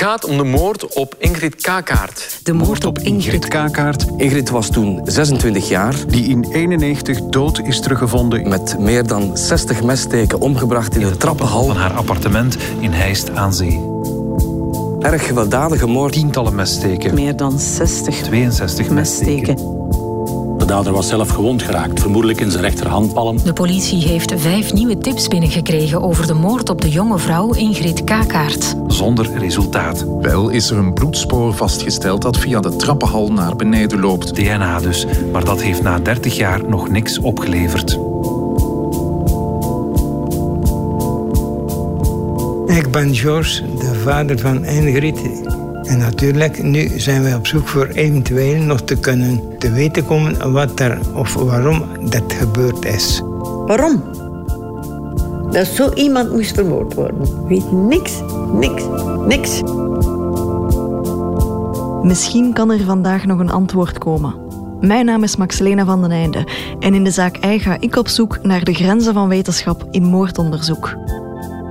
gaat om de moord op Ingrid Kakaert. De moord op Ingrid Kakaert. Ingrid was toen 26 jaar. Die in 91 dood is teruggevonden. Met meer dan 60 messteken omgebracht in, de trappenhal van haar appartement in Heist aan Zee. Erg gewelddadige moord. Tientallen messteken. Meer dan 60 62 messteken. De dader was zelf gewond geraakt, vermoedelijk in zijn rechterhandpalm. De politie heeft vijf nieuwe tips binnengekregen over de moord op de jonge vrouw Ingrid Kakaert. Zonder resultaat. Wel is er een bloedspoor vastgesteld dat via de trappenhal naar beneden loopt. DNA dus, maar dat heeft na 30 jaar nog niks opgeleverd. Ik ben George, de vader van Ingrid. En natuurlijk, nu zijn we op zoek voor eventueel nog te kunnen te weten komen wat er of waarom dat gebeurd is. Waarom? Dat zo iemand moest vermoord worden. Weet niks, niks, niks. Misschien kan er vandaag nog een antwoord komen. Mijn naam is Maxelena van den Einde en in de zaak I ga ik op zoek naar de grenzen van wetenschap in moordonderzoek.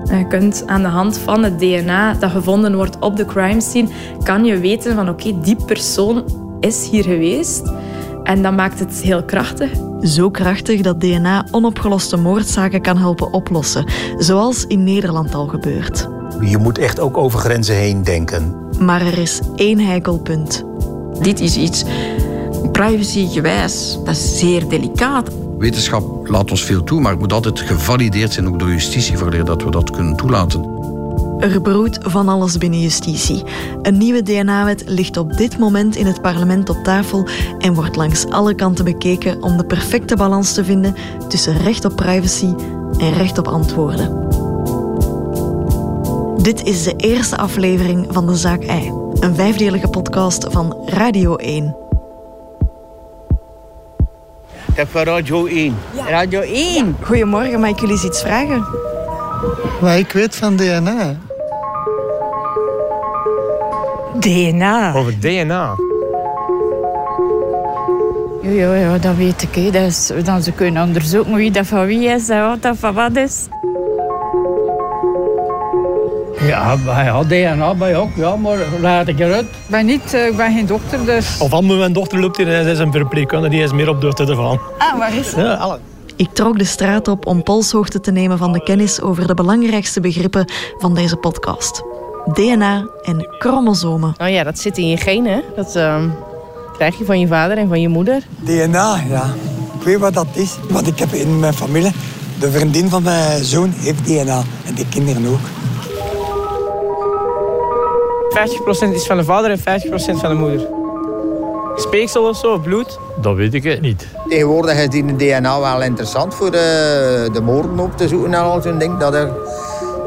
Je kunt aan de hand van het DNA dat gevonden wordt op de crime scene, kan je weten van oké, die persoon is hier geweest. En dat maakt het heel krachtig. Zo krachtig dat DNA onopgeloste moordzaken kan helpen oplossen, zoals in Nederland al gebeurt. Je moet echt ook over grenzen heen denken. Maar er is één heikelpunt. Dit is iets privacygewijs, dat is zeer delicaat. Wetenschap laat ons veel toe, maar het moet altijd gevalideerd zijn, ook door justitie, voordat dat we dat kunnen toelaten. Er broedt van alles binnen justitie. Een nieuwe DNA-wet ligt op dit moment in het parlement op tafel en wordt langs alle kanten bekeken om de perfecte balans te vinden tussen recht op privacy en recht op antwoorden. Dit is de eerste aflevering van De Zaak I, een vijfdelige podcast van Radio 1. Ik heb van Radio 1. Radio 1. Goedemorgen, mag ik jullie eens iets vragen? Wat ik weet van DNA. DNA. Over DNA. Ja, ja, ja, dat weet ik. Hè. Dat is, dan ze kunnen onderzoeken wie dat van wie is en wat dat van wat is. Ja, ja, DNA bij ook, ja, maar laat ik eruit. Ik ben, niet, ik ben geen dokter, dus... Of al mijn dochter loopt hier en zij is een verpleegkundige, die is meer op de hoogte ervan. Ah, waar is Ja, alle. Ik trok de straat op om polshoogte te nemen van de kennis over de belangrijkste begrippen van deze podcast. DNA en chromosomen. Oh ja, dat zit in je genen. Dat uh, krijg je van je vader en van je moeder. DNA, ja. Ik weet wat dat is, want ik heb in mijn familie... De vriendin van mijn zoon heeft DNA en die kinderen ook. 50% is van de vader en 50% van de moeder. Speeksel of zo, of bloed? Dat weet ik het niet. Tegenwoordig is die DNA wel interessant voor de, de moorden op te zoeken en al zo'n ding. Dat, er,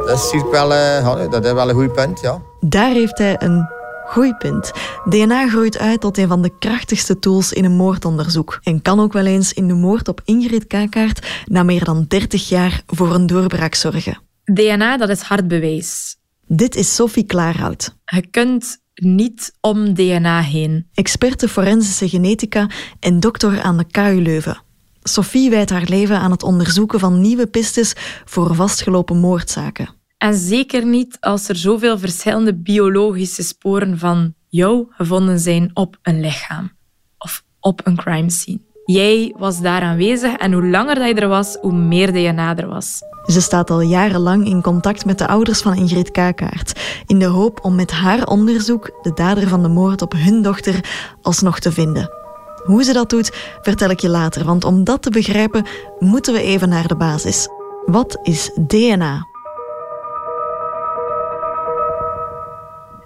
dat, is natuurlijk wel, eh, dat is wel een goed punt, ja. Daar heeft hij een goed punt. DNA groeit uit tot een van de krachtigste tools in een moordonderzoek en kan ook wel eens in de moord op Ingrid Kakaert na meer dan 30 jaar voor een doorbraak zorgen. DNA, dat is hard bewijs. Dit is Sophie Klaarhout. Je kunt niet om DNA heen. Experte forensische genetica en dokter aan de KU Leuven. Sophie wijdt haar leven aan het onderzoeken van nieuwe pistes voor vastgelopen moordzaken. En zeker niet als er zoveel verschillende biologische sporen van jou gevonden zijn op een lichaam of op een crime scene. Jij was daar aanwezig en hoe langer dat je er was, hoe meer DNA er was. Ze staat al jarenlang in contact met de ouders van Ingrid Kakaert, in de hoop om met haar onderzoek de dader van de moord op hun dochter alsnog te vinden. Hoe ze dat doet, vertel ik je later, want om dat te begrijpen moeten we even naar de basis. Wat is DNA?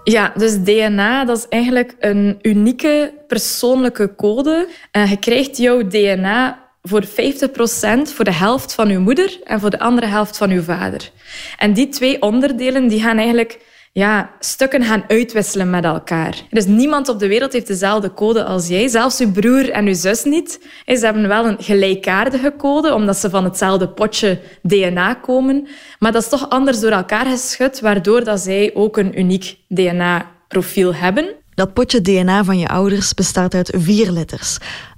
Ja, dus DNA dat is eigenlijk een unieke persoonlijke code. En je krijgt jouw DNA voor 50% voor de helft van uw moeder en voor de andere helft van uw vader. En die twee onderdelen die gaan eigenlijk ja, stukken gaan uitwisselen met elkaar. Dus niemand op de wereld heeft dezelfde code als jij. Zelfs uw broer en uw zus niet. Ze hebben wel een gelijkaardige code, omdat ze van hetzelfde potje DNA komen. Maar dat is toch anders door elkaar geschud, waardoor dat zij ook een uniek DNA-profiel hebben. Dat potje DNA van je ouders bestaat uit vier letters.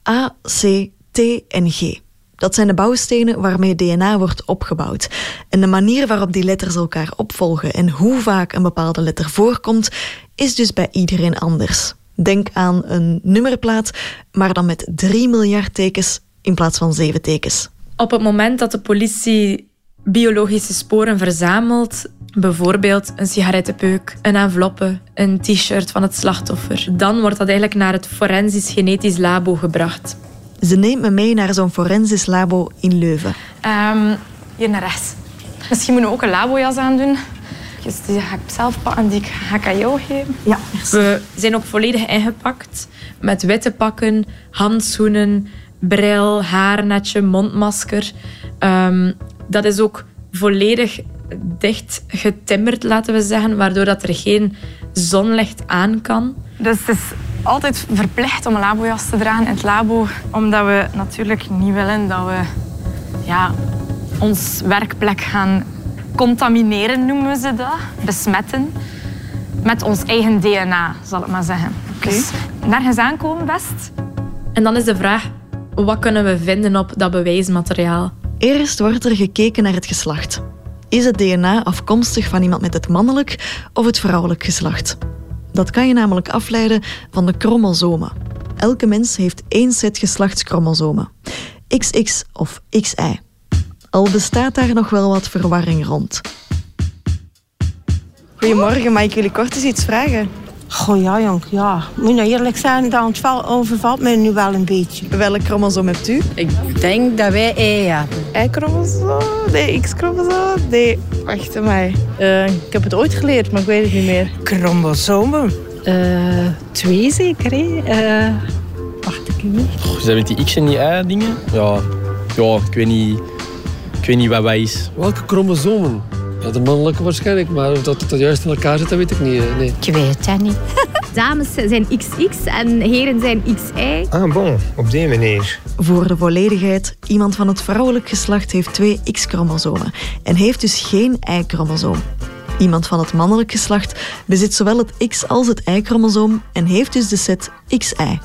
A, C, T en G. Dat zijn de bouwstenen waarmee DNA wordt opgebouwd. En de manier waarop die letters elkaar opvolgen en hoe vaak een bepaalde letter voorkomt, is dus bij iedereen anders. Denk aan een nummerplaat, maar dan met 3 miljard tekens in plaats van 7 tekens. Op het moment dat de politie biologische sporen verzamelt, bijvoorbeeld een sigarettenpeuk, een enveloppe, een t-shirt van het slachtoffer, dan wordt dat eigenlijk naar het forensisch genetisch labo gebracht. Ze neemt me mee naar zo'n forensisch labo in Leuven. Um, hier naar rechts. Misschien moeten we ook een labojas aandoen. Dus die ga ik zelf pakken en die ga ik aan jou geven. Ja. We zijn ook volledig ingepakt met witte pakken, handschoenen, bril, haarnetje, mondmasker. Um, dat is ook volledig dicht getimmerd, laten we zeggen, waardoor dat er geen zonlicht aan kan. Dus het is altijd verplicht om een labojas te dragen in het labo, omdat we natuurlijk niet willen dat we ja, ons werkplek gaan contamineren, noemen ze dat, besmetten, met ons eigen DNA, zal ik maar zeggen. Okay. Dus nergens aankomen best. En dan is de vraag, wat kunnen we vinden op dat bewijsmateriaal? Eerst wordt er gekeken naar het geslacht. Is het DNA afkomstig van iemand met het mannelijk of het vrouwelijk geslacht? Dat kan je namelijk afleiden van de chromosomen. Elke mens heeft één set geslachtschromosomen, XX of XY. Al bestaat daar nog wel wat verwarring rond. Goedemorgen, mag ik jullie kort eens iets vragen? Goh ja, jong, ja. Moet nou eerlijk zijn, dat overvalt mij nu wel een beetje. Welk chromosoom hebt u? Ik denk dat wij Y hebben. Y-chromosoom? Nee, X-chromosoom? Nee, wacht maar. Uh, ik heb het ooit geleerd, maar ik weet het niet meer. Chromosomen? Uh, twee zeker, hè? Uh, wacht, ik niet. Goh, zijn met die X en die Y-dingen? Ja, ja, ik weet niet... Ik weet niet wat wij is. Welke chromosomen? Ja, de mannelijke waarschijnlijk, maar of dat het juist in elkaar zit, dat weet ik niet. Nee. Ik weet het niet. Dames zijn XX en heren zijn XY. Ah, bon, op die manier. Voor de volledigheid, iemand van het vrouwelijk geslacht heeft twee X-chromosomen en heeft dus geen Y-chromosoom. Iemand van het mannelijk geslacht bezit zowel het X als het Y-chromosoom en heeft dus de set XY.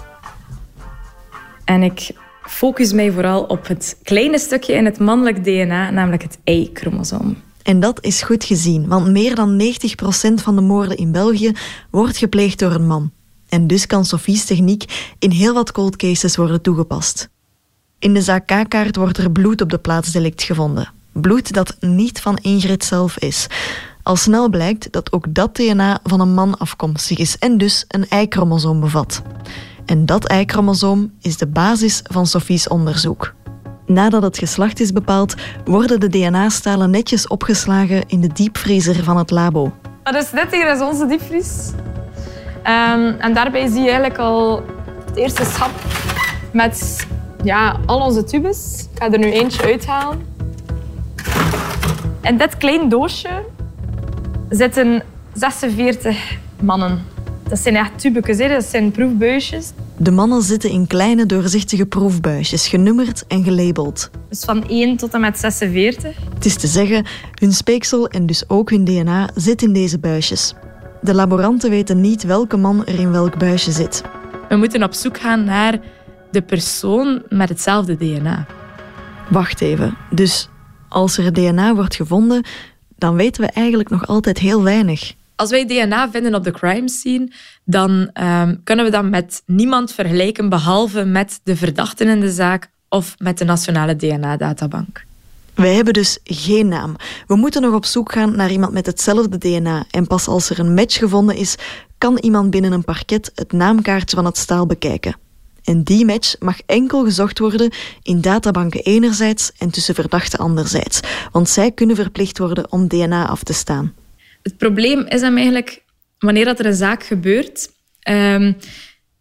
En ik focus mij vooral op het kleine stukje in het mannelijk DNA, namelijk het Y-chromosoom. En dat is goed gezien, want meer dan 90% van de moorden in België wordt gepleegd door een man. En dus kan Sophie's techniek in heel wat cold cases worden toegepast. In de zaak K-kaart wordt er bloed op de plaatsdelict gevonden. Bloed dat niet van Ingrid zelf is. Al snel blijkt dat ook dat DNA van een man afkomstig is en dus een Y-chromosoom bevat. En dat Y-chromosoom is de basis van Sophie's onderzoek. Nadat het geslacht is bepaald, worden de DNA-stalen netjes opgeslagen in de diepvriezer van het labo. Dus dit hier is onze diepvries. Um, en daarbij zie je eigenlijk al het eerste schap met ja, al onze tubes. Ik ga er nu eentje uithalen. In dit klein doosje zitten 46 mannen. Dat zijn echt tubekes, dat zijn proefbuisjes. De mannen zitten in kleine doorzichtige proefbuisjes, genummerd en gelabeld. Dus van 1 tot en met 46. Het is te zeggen, hun speeksel en dus ook hun DNA zit in deze buisjes. De laboranten weten niet welke man er in welk buisje zit. We moeten op zoek gaan naar de persoon met hetzelfde DNA. Wacht even. Dus als er DNA wordt gevonden, dan weten we eigenlijk nog altijd heel weinig. Als wij DNA vinden op de crime scene, dan um, kunnen we dat met niemand vergelijken behalve met de verdachten in de zaak of met de Nationale DNA-databank. Wij hebben dus geen naam. We moeten nog op zoek gaan naar iemand met hetzelfde DNA. En pas als er een match gevonden is, kan iemand binnen een parket het naamkaartje van het staal bekijken. En die match mag enkel gezocht worden in databanken enerzijds en tussen verdachten anderzijds, want zij kunnen verplicht worden om DNA af te staan. Het probleem is eigenlijk wanneer dat er een zaak gebeurt um,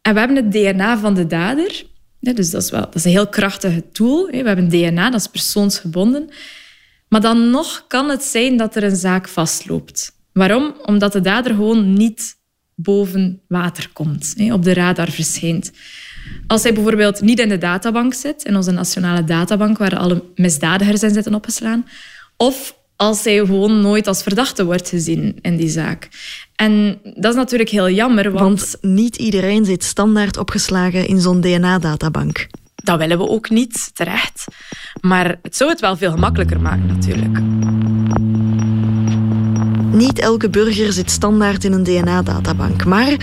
en we hebben het DNA van de dader, dus dat is, wel, dat is een heel krachtige tool. We hebben DNA, dat is persoonsgebonden. Maar dan nog kan het zijn dat er een zaak vastloopt. Waarom? Omdat de dader gewoon niet boven water komt, op de radar verschijnt. Als hij bijvoorbeeld niet in de databank zit, in onze nationale databank waar alle misdadigers in zitten opgeslaan, of als hij gewoon nooit als verdachte wordt gezien in die zaak. En dat is natuurlijk heel jammer, want... want niet iedereen zit standaard opgeslagen in zo'n DNA-databank. Dat willen we ook niet, terecht. Maar het zou het wel veel gemakkelijker maken, natuurlijk. Niet elke burger zit standaard in een DNA-databank, maar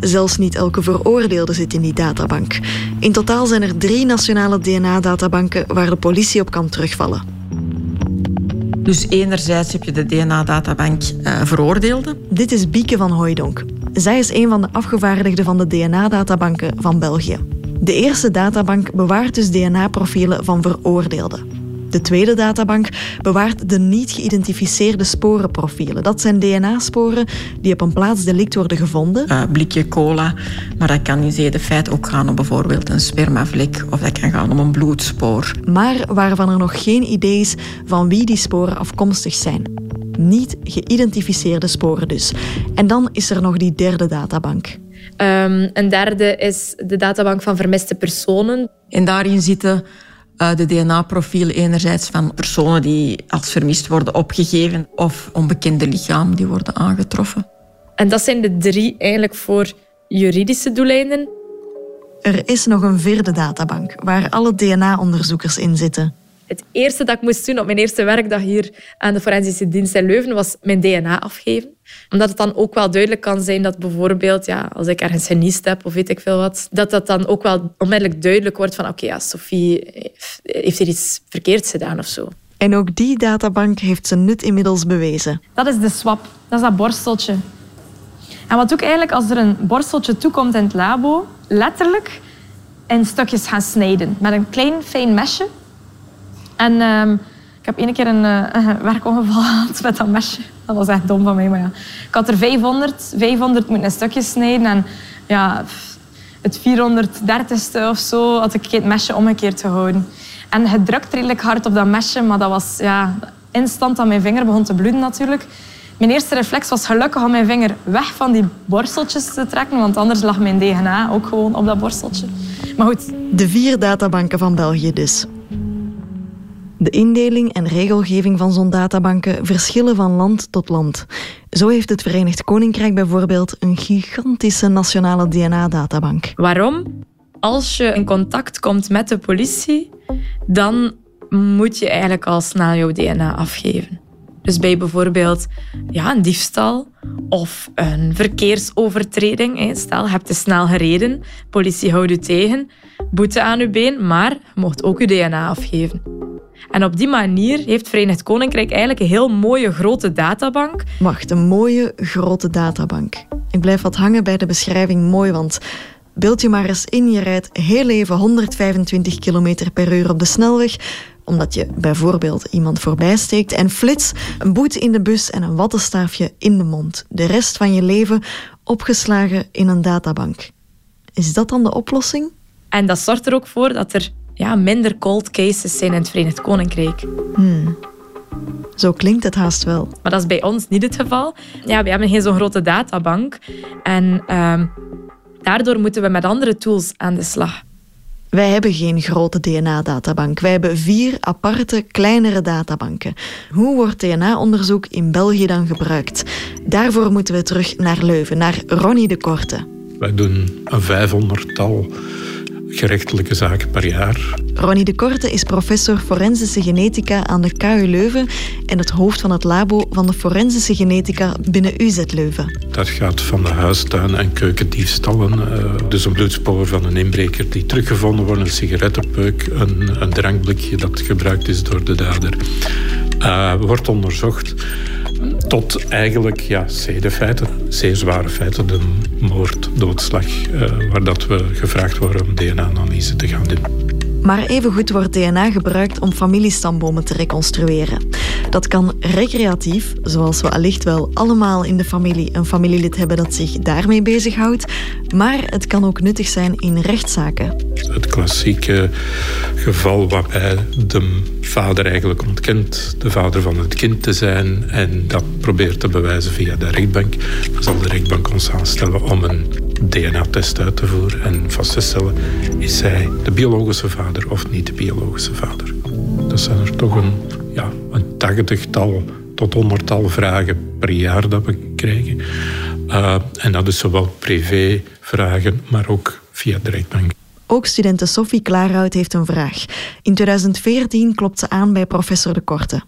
zelfs niet elke veroordeelde zit in die databank. In totaal zijn er drie nationale DNA-databanken waar de politie op kan terugvallen. Dus enerzijds heb je de DNA-databank uh, veroordeelden. Dit is Bieke van Hooijdonk. Zij is een van de afgevaardigden van de DNA-databanken van België. De eerste databank bewaart dus DNA-profielen van veroordeelden. De tweede databank bewaart de niet geïdentificeerde sporenprofielen. Dat zijn DNA-sporen die op een plaats delict worden gevonden. Uh, blikje cola, maar dat kan in zede feit ook gaan om bijvoorbeeld een spermavlek of dat kan gaan om een bloedspoor. Maar waarvan er nog geen idee is van wie die sporen afkomstig zijn. Niet geïdentificeerde sporen dus. En dan is er nog die derde databank. Um, een derde is de databank van vermiste personen. En daarin zitten uh, de DNA-profielen enerzijds van personen die als vermist worden opgegeven of onbekende lichamen die worden aangetroffen. En dat zijn de drie eigenlijk voor juridische doeleinden. Er is nog een vierde databank waar alle DNA-onderzoekers in zitten. Het eerste dat ik moest doen op mijn eerste werkdag hier aan de Forensische Dienst in Leuven was mijn DNA afgeven. Omdat het dan ook wel duidelijk kan zijn dat bijvoorbeeld, ja, als ik ergens geniest heb of weet ik veel wat, dat dat dan ook wel onmiddellijk duidelijk wordt van oké, ja, Sophie heeft hier iets verkeerds gedaan of zo. En ook die databank heeft zijn nut inmiddels bewezen. Dat is de swap. Dat is dat borsteltje. En wat doe ik eigenlijk als er een borsteltje toekomt in het labo? Letterlijk in stukjes gaan snijden. Met een klein fijn mesje. En um, ik heb één keer een uh, werkongeval gehad met dat mesje. Dat was echt dom van mij, maar ja. Ik had er 500, 500 moeten in stukjes snijden. En ja, het 430ste of zo had ik het mesje omgekeerd gehouden. En het drukt redelijk hard op dat mesje, maar dat was ja, instant dat mijn vinger begon te bloeden natuurlijk. Mijn eerste reflex was gelukkig om mijn vinger weg van die borsteltjes te trekken, want anders lag mijn DNA ook gewoon op dat borsteltje. Maar goed. De vier databanken van België dus. De indeling en regelgeving van zo'n databanken verschillen van land tot land. Zo heeft het Verenigd Koninkrijk bijvoorbeeld een gigantische nationale DNA-databank. Waarom? Als je in contact komt met de politie, dan moet je eigenlijk al snel jouw DNA afgeven. Dus bij bijvoorbeeld ja, een diefstal of een verkeersovertreding. Stel, je hebt te snel gereden, politie houdt u tegen, boete aan uw been, maar je mocht ook uw DNA afgeven. En op die manier heeft Verenigd Koninkrijk eigenlijk een heel mooie grote databank. Wacht, een mooie grote databank. Ik blijf wat hangen bij de beschrijving mooi, want beeld je maar eens in, je rijdt heel even 125 km per uur op de snelweg, omdat je bijvoorbeeld iemand voorbij steekt en flits, een boete in de bus en een wattenstaafje in de mond. De rest van je leven opgeslagen in een databank. Is dat dan de oplossing? En dat zorgt er ook voor dat er ja, minder cold cases zijn in het Verenigd Koninkrijk. Hmm. Zo klinkt het haast wel. Maar dat is bij ons niet het geval. Ja, we hebben geen zo'n grote databank. En uh, daardoor moeten we met andere tools aan de slag. Wij hebben geen grote DNA-databank. Wij hebben vier aparte, kleinere databanken. Hoe wordt DNA-onderzoek in België dan gebruikt? Daarvoor moeten we terug naar Leuven, naar Ronnie de Korte. Wij doen een vijfhonderdtal gerechtelijke zaken per jaar. Ronnie de Korte is professor forensische genetica aan de KU Leuven en het hoofd van het labo van de forensische genetica binnen UZ Leuven. Dat gaat van de huistuin- en keukendiefstallen. Uh, dus een bloedspoor van een inbreker die teruggevonden wordt, een sigarettenpeuk, een, een drankblikje dat gebruikt is door de dader. Uh, wordt onderzocht tot eigenlijk ja, zedenfeiten, zeer zware feiten, de moord, doodslag, uh, waar dat we gevraagd worden om DNA-analyse te gaan doen. Maar evengoed wordt DNA gebruikt om familiestambomen te reconstrueren. Dat kan recreatief, zoals we allicht wel allemaal in de familie een familielid hebben dat zich daarmee bezighoudt, maar het kan ook nuttig zijn in rechtszaken. Het klassieke geval waarbij de vader eigenlijk ontkent de vader van het kind te zijn en dat probeert te bewijzen via de rechtbank, zal de rechtbank ons aanstellen om een DNA-test uit te voeren en vast te stellen is hij de biologische vader of niet de biologische vader. Dat zijn er toch een, ja, tachtigtal tot honderdtal vragen per jaar dat we krijgen. Uh, en dat is zowel privé vragen, maar ook via de rechtbank. Ook studente Sophie Klaarhout heeft een vraag. In 2014 klopt ze aan bij professor De Korte.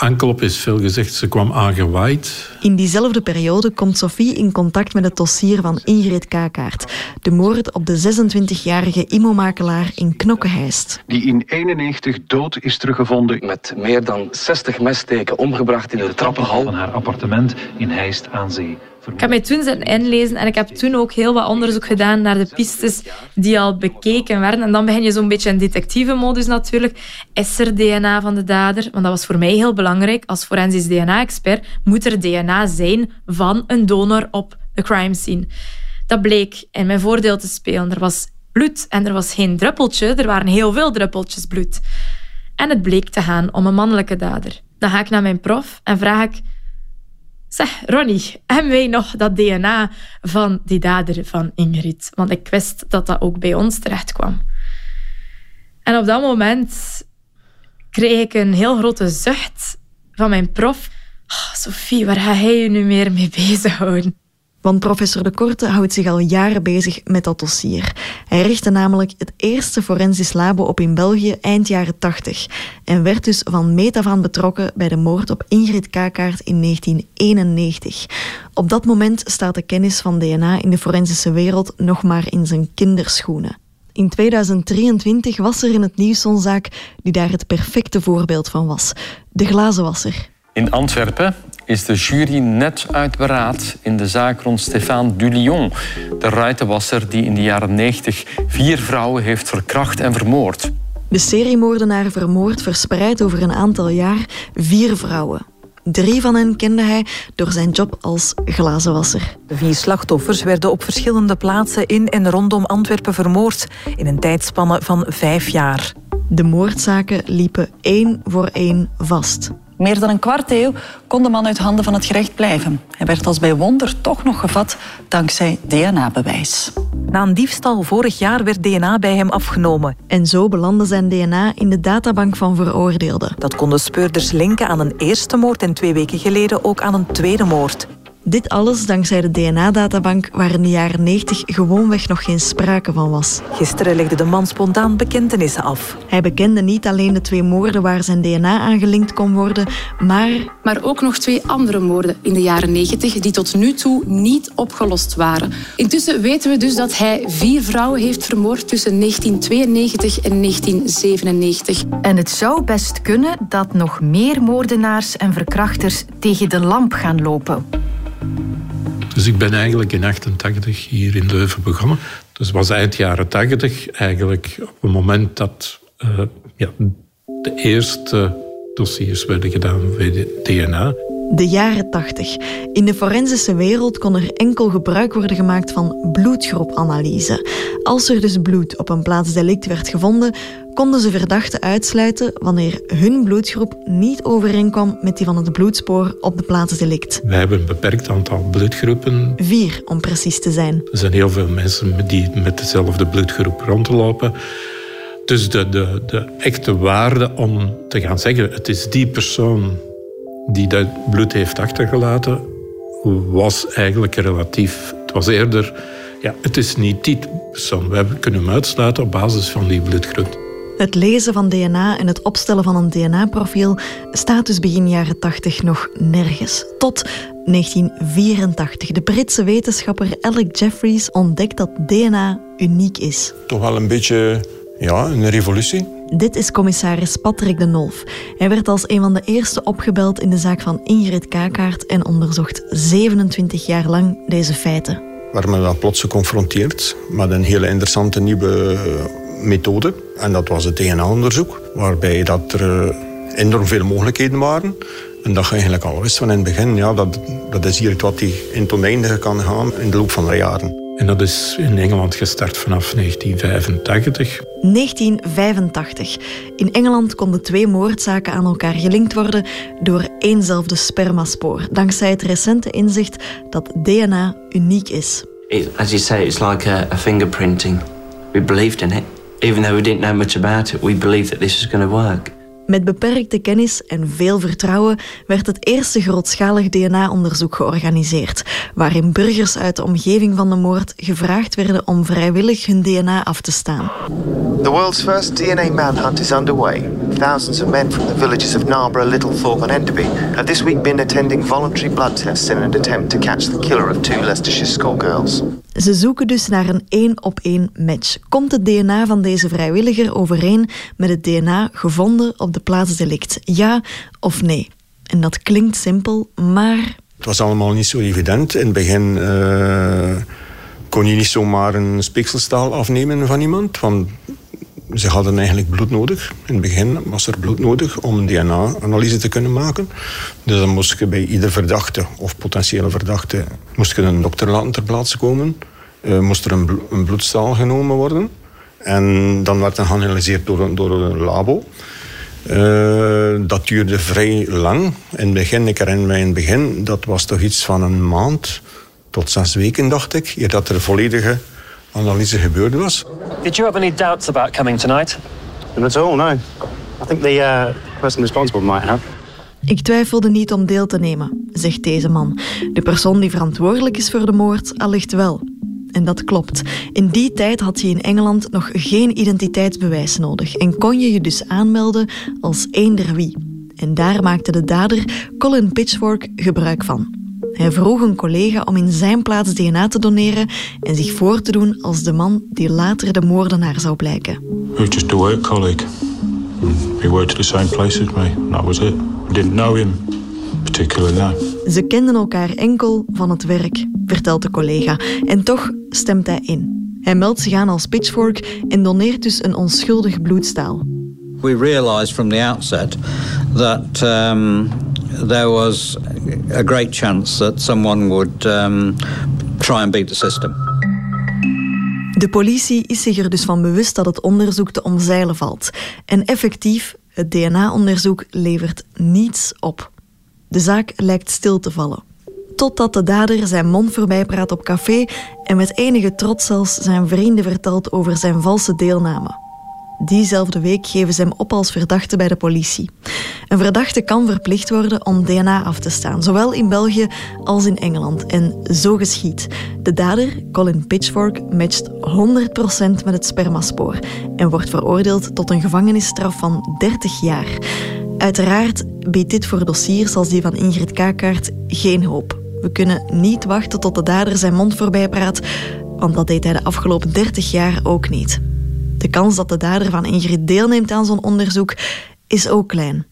Aanklop is veel gezegd, ze kwam aangewaaid. In diezelfde periode komt Sophie in contact met het dossier van Ingrid Kakaert. De moord op de 26-jarige immomakelaar in Knokkenheist. Die in 91 dood is teruggevonden. Met meer dan 60 messteken omgebracht in de trappenhal. van haar appartement in Heist aan Zee. Ik heb mij toen zitten inlezen en ik heb toen ook heel wat onderzoek gedaan naar de pistes die al bekeken werden. En dan begin je zo'n beetje in detectieve-modus natuurlijk. Is er DNA van de dader? Want dat was voor mij heel belangrijk. Als forensisch DNA-expert moet er DNA zijn van een donor op de crime scene. Dat bleek in mijn voordeel te spelen. Er was bloed en er was geen druppeltje. Er waren heel veel druppeltjes bloed. En het bleek te gaan om een mannelijke dader. Dan ga ik naar mijn prof en vraag ik... Zeg, Ronnie, hebben wij nog dat DNA van die dader van Ingrid? Want ik wist dat dat ook bij ons terecht kwam. En op dat moment kreeg ik een heel grote zucht van mijn prof. Oh, Sophie, waar ga jij je nu meer mee bezighouden? Want professor De Korte houdt zich al jaren bezig met dat dossier. Hij richtte namelijk het eerste forensisch labo op in België eind jaren 80 en werd dus van meet af aan betrokken bij de moord op Ingrid Kakaert in 1991. Op dat moment staat de kennis van DNA in de forensische wereld nog maar in zijn kinderschoenen. In 2023 was er in het nieuws zo'n zaak die daar het perfecte voorbeeld van was. De glazenwasser. In Antwerpen is de jury net uit beraad in de zaak rond Stéphane Dulion, de ruitenwasser die in de jaren 90 vier vrouwen heeft verkracht en vermoord. De seriemoordenaar vermoord verspreid over een aantal jaar vier vrouwen. Drie van hen kende hij door zijn job als glazenwasser. De vier slachtoffers werden op verschillende plaatsen in en rondom Antwerpen vermoord in een tijdspanne van vijf jaar. De moordzaken liepen één voor één vast. Meer dan een kwart eeuw kon de man uit handen van het gerecht blijven. Hij werd als bij wonder toch nog gevat dankzij DNA-bewijs. Na een diefstal vorig jaar werd DNA bij hem afgenomen. En zo belandde zijn DNA in de databank van veroordeelden. Dat konden speurders linken aan een eerste moord en twee weken geleden ook aan een tweede moord. Dit alles dankzij de DNA-databank waar in de jaren 90 gewoonweg nog geen sprake van was. Gisteren legde de man spontaan bekentenissen af. Hij bekende niet alleen de twee moorden waar zijn DNA aangelinkt kon worden, maar... Maar ook nog twee andere moorden in de jaren 90 die tot nu toe niet opgelost waren. Intussen weten we dus dat hij vier vrouwen heeft vermoord tussen 1992 en 1997. En het zou best kunnen dat nog meer moordenaars en verkrachters tegen de lamp gaan lopen. Dus ik ben eigenlijk in 88 hier in Leuven begonnen. Dus was eind jaren 80 eigenlijk op het moment dat uh, ja, de eerste dossiers werden gedaan bij DNA. De jaren 80. In de forensische wereld kon er enkel gebruik worden gemaakt van bloedgroepanalyse. Als er dus bloed op een plaatsdelict werd gevonden, konden ze verdachten uitsluiten wanneer hun bloedgroep niet overeenkwam met die van het bloedspoor op de plaatsdelict. Wij hebben een beperkt aantal bloedgroepen. Vier, om precies te zijn. Er zijn heel veel mensen die met dezelfde bloedgroep rondlopen. Dus de, de, de echte waarde om te gaan zeggen, het is die persoon die dat bloed heeft achtergelaten, was eigenlijk relatief. Het was eerder, ja, het is niet die persoon. We kunnen hem uitsluiten op basis van die bloedgroep. Het lezen van DNA en het opstellen van een DNA-profiel staat dus begin jaren 80 nog nergens. Tot 1984. De Britse wetenschapper Alec Jeffreys ontdekt dat DNA uniek is. Toch wel een beetje ja, een revolutie. Dit is commissaris Patrick de Nolf. Hij werd als een van de eerste opgebeld in de zaak van Ingrid Kakaert en onderzocht 27 jaar lang deze feiten. Waar men dan plots geconfronteerd met een hele interessante nieuwe methode. En dat was het DNA-onderzoek, waarbij dat er enorm veel mogelijkheden waren. En dat je eigenlijk al wist van in het begin, ja, dat, dat is hier wat die in het oneindige kan gaan in de loop van de jaren. En dat is in Engeland gestart vanaf 1985. 1985. In Engeland konden twee moordzaken aan elkaar gelinkt worden door éénzelfde spermaspoor, dankzij het recente inzicht dat DNA uniek is. It, as you say, it's like a, a fingerprinting. We believed in it. Even though we didn't know much about it, we believed that this was going to work. Met beperkte kennis en veel vertrouwen werd het eerste grootschalig DNA-onderzoek georganiseerd, waarin burgers uit de omgeving van de moord gevraagd werden om vrijwillig hun DNA af te staan. The world's first DNA manhunt is underway. Thousands of men from the villages of Narborough, Little Thorpe and Enderby have this week been attending voluntary blood tests in an attempt to catch the killer of two Leicestershire schoolgirls. Ze zoeken dus naar een één op één match. Komt het DNA van deze vrijwilliger overeen met het DNA gevonden op de plaatsdelict? Ja of nee? En dat klinkt simpel, maar. Het was allemaal niet zo evident. In het begin uh, kon je niet zomaar een speekselstaal afnemen van iemand. Want ze hadden eigenlijk bloed nodig. In het begin was er bloed nodig om een DNA-analyse te kunnen maken. Dus dan moest je bij ieder verdachte of potentiële verdachte moest je een dokter laten ter plaatse komen. Uh, moest er een, een, bloedstaal genomen worden. En dan werd het geanalyseerd door, een, door een labo. Uh, dat duurde vrij lang. In het begin, ik herinner mij in het begin, dat was toch iets van een maand tot zes weken, dacht ik. Eer dat er volledige analyse gebeurd was. Did you have any doubts about coming tonight? Not at all, no. I think the uh, person responsible might have. Ik twijfelde niet om deel te nemen, zegt deze man. De persoon die verantwoordelijk is voor de moord allicht wel. En dat klopt. In die tijd had je in Engeland nog geen identiteitsbewijs nodig en kon je je dus aanmelden als eender wie. En daar maakte de dader Colin Pitchfork gebruik van. Hij vroeg een collega om in zijn plaats DNA te doneren en zich voor te doen als de man die later de moordenaar zou blijken. He was just a work colleague. He worked at the same place as me. That was it. We didn't know him No. Ze kenden elkaar enkel van het werk, vertelt de collega. En toch stemt hij in. Hij meldt zich aan als pitchfork en doneert dus een onschuldig bloedstaal. We realized from the outset that um, there was a great chance that someone would um, try and beat the system. De politie is zich er dus van bewust dat het onderzoek te omzeilen valt. En effectief, het DNA-onderzoek levert niets op. De zaak lijkt stil te vallen. Totdat de dader zijn mond voorbij praat op café en met enige trots zelfs zijn vrienden vertelt over zijn valse deelname. Diezelfde week geven ze hem op als verdachte bij de politie. Een verdachte kan verplicht worden om DNA af te staan, zowel in België als in Engeland. En zo geschiet. De dader, Colin Pitchfork, matcht 100% met het spermaspoor en wordt veroordeeld tot een gevangenisstraf van 30 jaar. Uiteraard biedt dit voor dossiers als die van Ingrid Kakaert geen hoop. We kunnen niet wachten tot de dader zijn mond voorbij praat, want dat deed hij de afgelopen 30 jaar ook niet. De kans dat de dader van Ingrid deelneemt aan zo'n onderzoek is ook klein.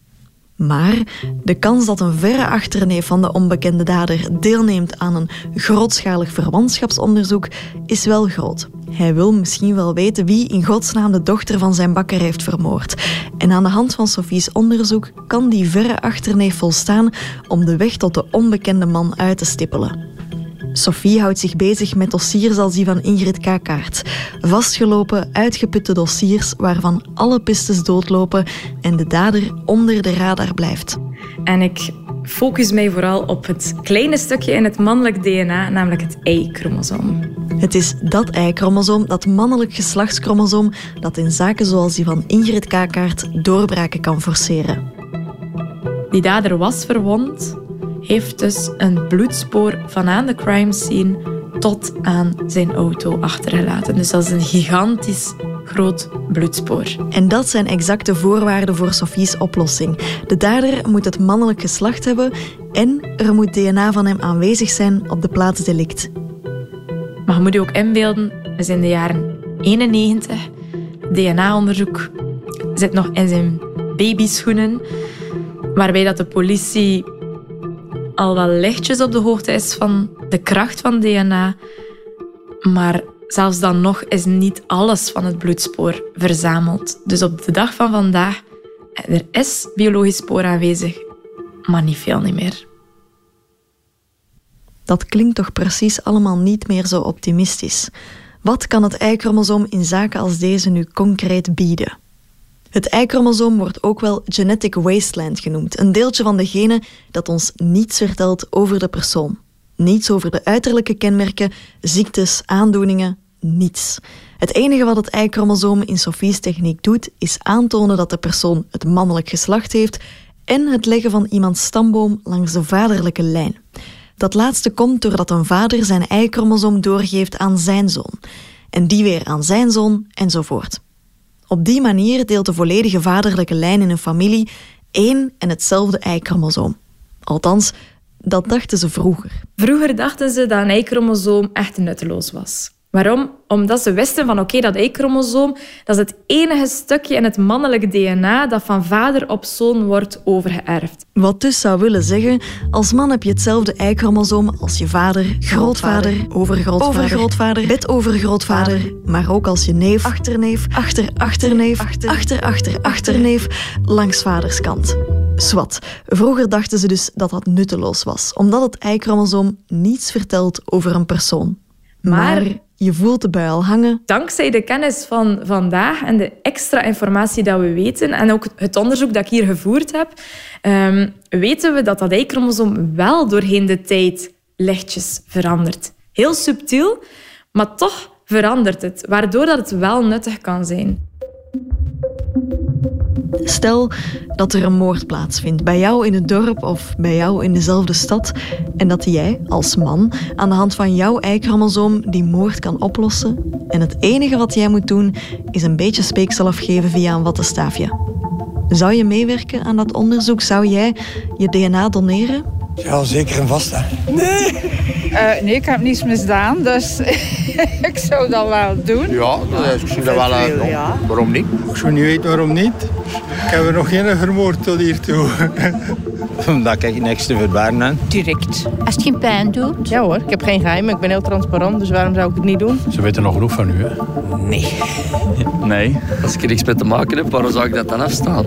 Maar de kans dat een verre achterneef van de onbekende dader deelneemt aan een grootschalig verwantschapsonderzoek is wel groot. Hij wil misschien wel weten wie in godsnaam de dochter van zijn bakker heeft vermoord. En aan de hand van Sophie's onderzoek kan die verre achterneef volstaan om de weg tot de onbekende man uit te stippelen. Sophie houdt zich bezig met dossiers als die van Ingrid Kakaert. Vastgelopen, uitgeputte dossiers waarvan alle pistes doodlopen en de dader onder de radar blijft. En ik focus mij vooral op het kleine stukje in het mannelijk DNA, namelijk het Y-chromosoom. Het is dat Y-chromosoom, dat mannelijk geslachtschromosoom, dat in zaken zoals die van Ingrid Kakaert doorbraken kan forceren. Die dader was verwond, heeft dus een bloedspoor van aan de crime scene tot aan zijn auto achtergelaten. Dus dat is een gigantisch groot bloedspoor. En dat zijn exacte voorwaarden voor Sophie's oplossing. De dader moet het mannelijk geslacht hebben en er moet DNA van hem aanwezig zijn op de plaatsdelict. Maar je moet je ook inbeelden, we zijn in de jaren 91. DNA-onderzoek zit nog in zijn babyschoenen, waarbij dat de politie al wel lichtjes op de hoogte is van de kracht van DNA. Maar zelfs dan nog is niet alles van het bloedspoor verzameld. Dus op de dag van vandaag, er is biologisch spoor aanwezig, maar niet veel niet meer. Dat klinkt toch precies allemaal niet meer zo optimistisch. Wat kan het Y-chromosoom in zaken als deze nu concreet bieden? Het Y-chromosoom wordt ook wel genetic wasteland genoemd, een deeltje van de genen dat ons niets vertelt over de persoon. Niets over de uiterlijke kenmerken, ziektes, aandoeningen, niets. Het enige wat het Y-chromosoom in Sophie's techniek doet, is aantonen dat de persoon het mannelijk geslacht heeft en het leggen van iemands stamboom langs de vaderlijke lijn. Dat laatste komt doordat een vader zijn Y-chromosoom doorgeeft aan zijn zoon. En die weer aan zijn zoon, enzovoort. Op die manier deelt de volledige vaderlijke lijn in een familie één en hetzelfde Y-chromosoom. Althans, dat dachten ze vroeger. Vroeger dachten ze dat een Y-chromosoom echt nutteloos was. Waarom? Omdat ze wisten van oké, dat Y-chromosoom dat is het enige stukje in het mannelijke DNA dat van vader op zoon wordt overgeërfd. Wat dus zou willen zeggen, als man heb je hetzelfde Y-chromosoom als je vader, grootvader, overgrootvader, overgrootvader, bedovergrootvader, maar ook als je neef, achterneef, achter-achterneef, achter-achter-achterneef langs vaderskant. Swat. Vroeger dachten ze dus dat dat nutteloos was, omdat het Y-chromosoom niets vertelt over een persoon. Maar, je voelt de bui al hangen. Dankzij de kennis van vandaag en de extra informatie dat we weten, en ook het onderzoek dat ik hier gevoerd heb, um, weten we dat dat Y-chromosoom wel doorheen de tijd lichtjes verandert. Heel subtiel, maar toch verandert het, waardoor dat het wel nuttig kan zijn. Stel dat er een moord plaatsvindt bij jou in het dorp of bij jou in dezelfde stad en dat jij als man aan de hand van jouw Y-chromosoom die moord kan oplossen en het enige wat jij moet doen is een beetje speeksel afgeven via een wattenstaafje. Zou je meewerken aan dat onderzoek? Zou jij je DNA doneren? Ja, zeker en vast. Nee. Uh, nee, ik heb niets misdaan, dus ik zou dat wel doen. Ja, ik zie dat wel. Uh, ja. Waarom niet? Ik zou niet weten waarom niet. Ik heb er nog geen vermoord tot hiertoe. Omdat ik niks te verbergen heb. Direct. Als het geen pijn doet. Ja hoor, ik heb geen geheim. Ik ben heel transparant, dus waarom zou ik het niet doen? Ze weten nog genoeg van u, hè? Nee. nee. Als ik er niks mee te maken heb, waarom zou ik dat dan afstaan?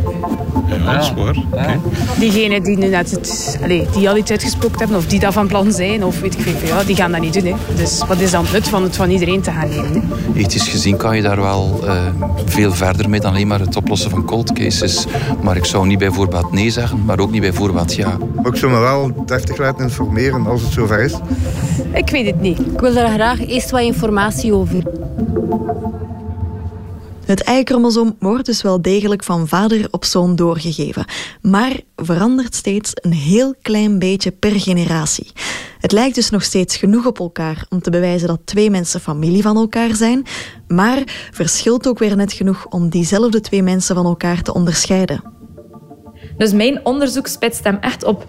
Ja, dat is waar. Okay. Diegenen die nu net het, allez, die al iets uitgespookt hebben, of die dat van plan zijn, of weet ik veel, ja, die gaan dat niet doen. Hè. Dus wat is dan het nut van het van iedereen te gaan nemen? Ethisch gezien kan je daar wel uh, veel verder mee dan alleen maar het oplossen van cold cases. Maar ik zou niet bijvoorbeeld nee zeggen, maar ook niet bijvoorbeeld ja. ik zou me wel deftig laten informeren als het zover is. Ik weet het niet. Ik wil daar graag eerst wat informatie over. Het Y-chromosoom wordt dus wel degelijk van vader op zoon doorgegeven, maar verandert steeds een heel klein beetje per generatie. Het lijkt dus nog steeds genoeg op elkaar om te bewijzen dat twee mensen familie van elkaar zijn, maar verschilt ook weer net genoeg om diezelfde twee mensen van elkaar te onderscheiden. Dus mijn onderzoek spitst hem echt op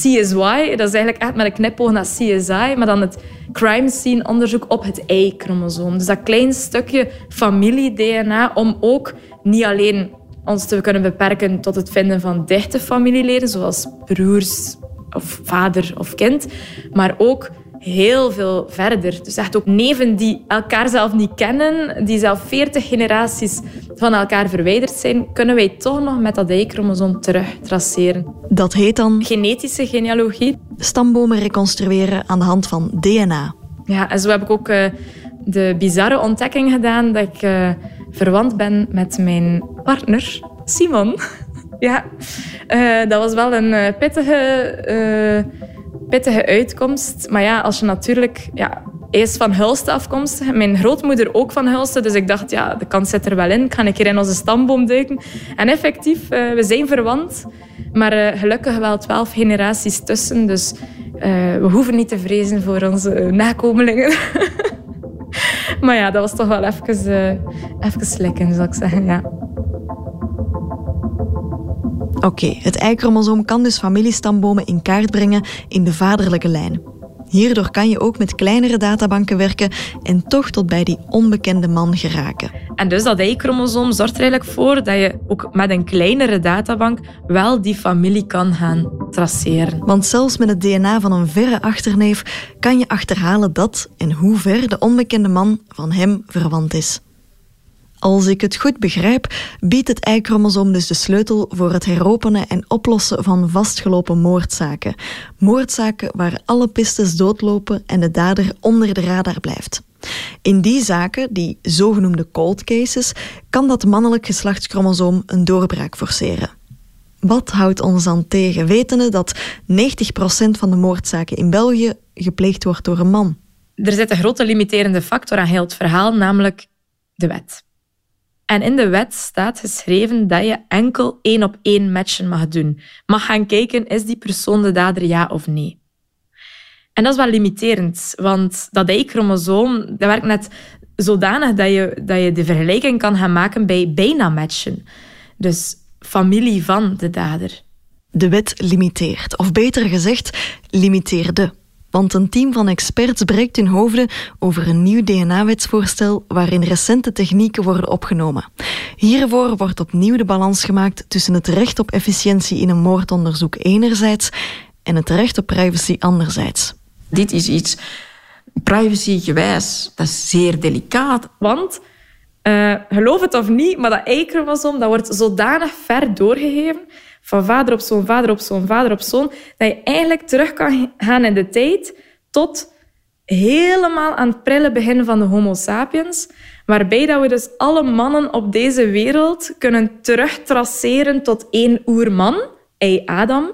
CSY. Dat is eigenlijk echt met een knipoog naar CSI, maar dan het crime scene onderzoek op het Y-chromosoom. Dus dat klein stukje familie-DNA om ook niet alleen ons te kunnen beperken tot het vinden van dichte familieleden, zoals broers of vader of kind, maar ook heel veel verder. Dus echt ook neven die elkaar zelf niet kennen, die zelf 40 generaties van elkaar verwijderd zijn, kunnen wij toch nog met dat Y-chromosoom terug traceren. Dat heet dan... Genetische genealogie. Stambomen reconstrueren aan de hand van DNA. Ja, en zo heb ik ook uh, de bizarre ontdekking gedaan dat ik uh, verwant ben met mijn partner, Simon. ja, uh, dat was wel een pittige pittige uitkomst. Maar ja, als je natuurlijk... Ja, is van Hulst afkomstig. Mijn grootmoeder ook van Hulst. Dus ik dacht, ja, de kans zit er wel in. Ik hier in onze stamboom duiken? En effectief, uh, we zijn verwant. Maar uh, gelukkig wel twaalf generaties tussen. Dus uh, we hoeven niet te vrezen voor onze nakomelingen. maar ja, dat was toch wel even, even slikken, zou ik zeggen. Ja. Oké, het Y-chromosoom kan dus familiestambomen in kaart brengen in de vaderlijke lijn. Hierdoor kan je ook met kleinere databanken werken en toch tot bij die onbekende man geraken. En dus dat Y-chromosoom zorgt er eigenlijk voor dat je ook met een kleinere databank wel die familie kan gaan traceren. Want zelfs met het DNA van een verre achterneef kan je achterhalen dat en hoe ver de onbekende man van hem verwant is. Als ik het goed begrijp, biedt het Y-chromosoom dus de sleutel voor het heropenen en oplossen van vastgelopen moordzaken. Moordzaken waar alle pistes doodlopen en de dader onder de radar blijft. In die zaken, die zogenoemde cold cases, kan dat mannelijk geslachtschromosoom een doorbraak forceren. Wat houdt ons dan tegen, wetende dat 90% van de moordzaken in België gepleegd wordt door een man? Er zit een grote limiterende factor aan heel het verhaal, namelijk de wet. En in de wet staat geschreven dat je enkel één op één matchen mag doen. Mag gaan kijken, is die persoon de dader ja of nee? En dat is wel limiterend, want dat Y-chromosoom werkt net zodanig dat je, dat je de vergelijking kan gaan maken bij bijna matchen. Dus familie van de dader. De wet limiteert, of beter gezegd, limiteerde. Want een team van experts breekt hun hoofden over een nieuw DNA-wetsvoorstel waarin recente technieken worden opgenomen. Hiervoor wordt opnieuw de balans gemaakt tussen het recht op efficiëntie in een moordonderzoek enerzijds en het recht op privacy anderzijds. Dit is iets privacygewijs, dat is zeer delicaat. Want, uh, geloof het of niet, maar dat Y-chromosoom dat wordt zodanig ver doorgegeven van vader op zoon, vader op zoon, vader op zoon, dat je eigenlijk terug kan gaan in de tijd tot helemaal aan het prille begin van de Homo sapiens, waarbij dat we dus alle mannen op deze wereld kunnen terugtraceren tot één oerman, ei Adam,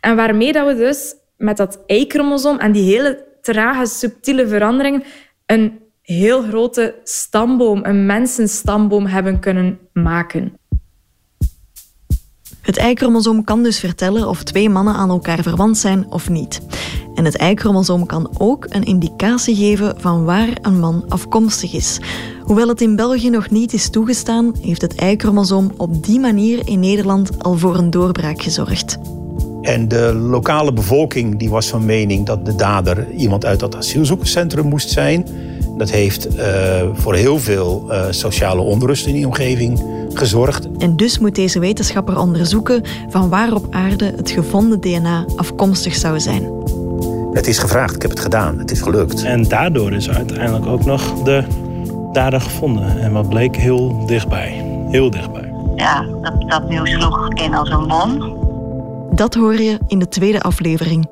en waarmee dat we dus met dat Y-chromosoom en die hele trage, subtiele verandering een heel grote stamboom, een mensenstamboom hebben kunnen maken. Het Y-chromosoom kan dus vertellen of twee mannen aan elkaar verwant zijn of niet. En het Y-chromosoom kan ook een indicatie geven van waar een man afkomstig is. Hoewel het in België nog niet is toegestaan, heeft het Y-chromosoom op die manier in Nederland al voor een doorbraak gezorgd. En de lokale bevolking die was van mening dat de dader iemand uit dat asielzoekerscentrum moest zijn. Dat heeft uh, voor heel veel uh, sociale onrust in die omgeving gezorgd. En dus moet deze wetenschapper onderzoeken van waar op aarde het gevonden DNA afkomstig zou zijn. Het is gevraagd, ik heb het gedaan, het is gelukt. En daardoor is uiteindelijk ook nog de dader gevonden. En wat bleek heel dichtbij, heel dichtbij. Ja, dat, dat nieuws sloeg in als een bom. Dat hoor je in de tweede aflevering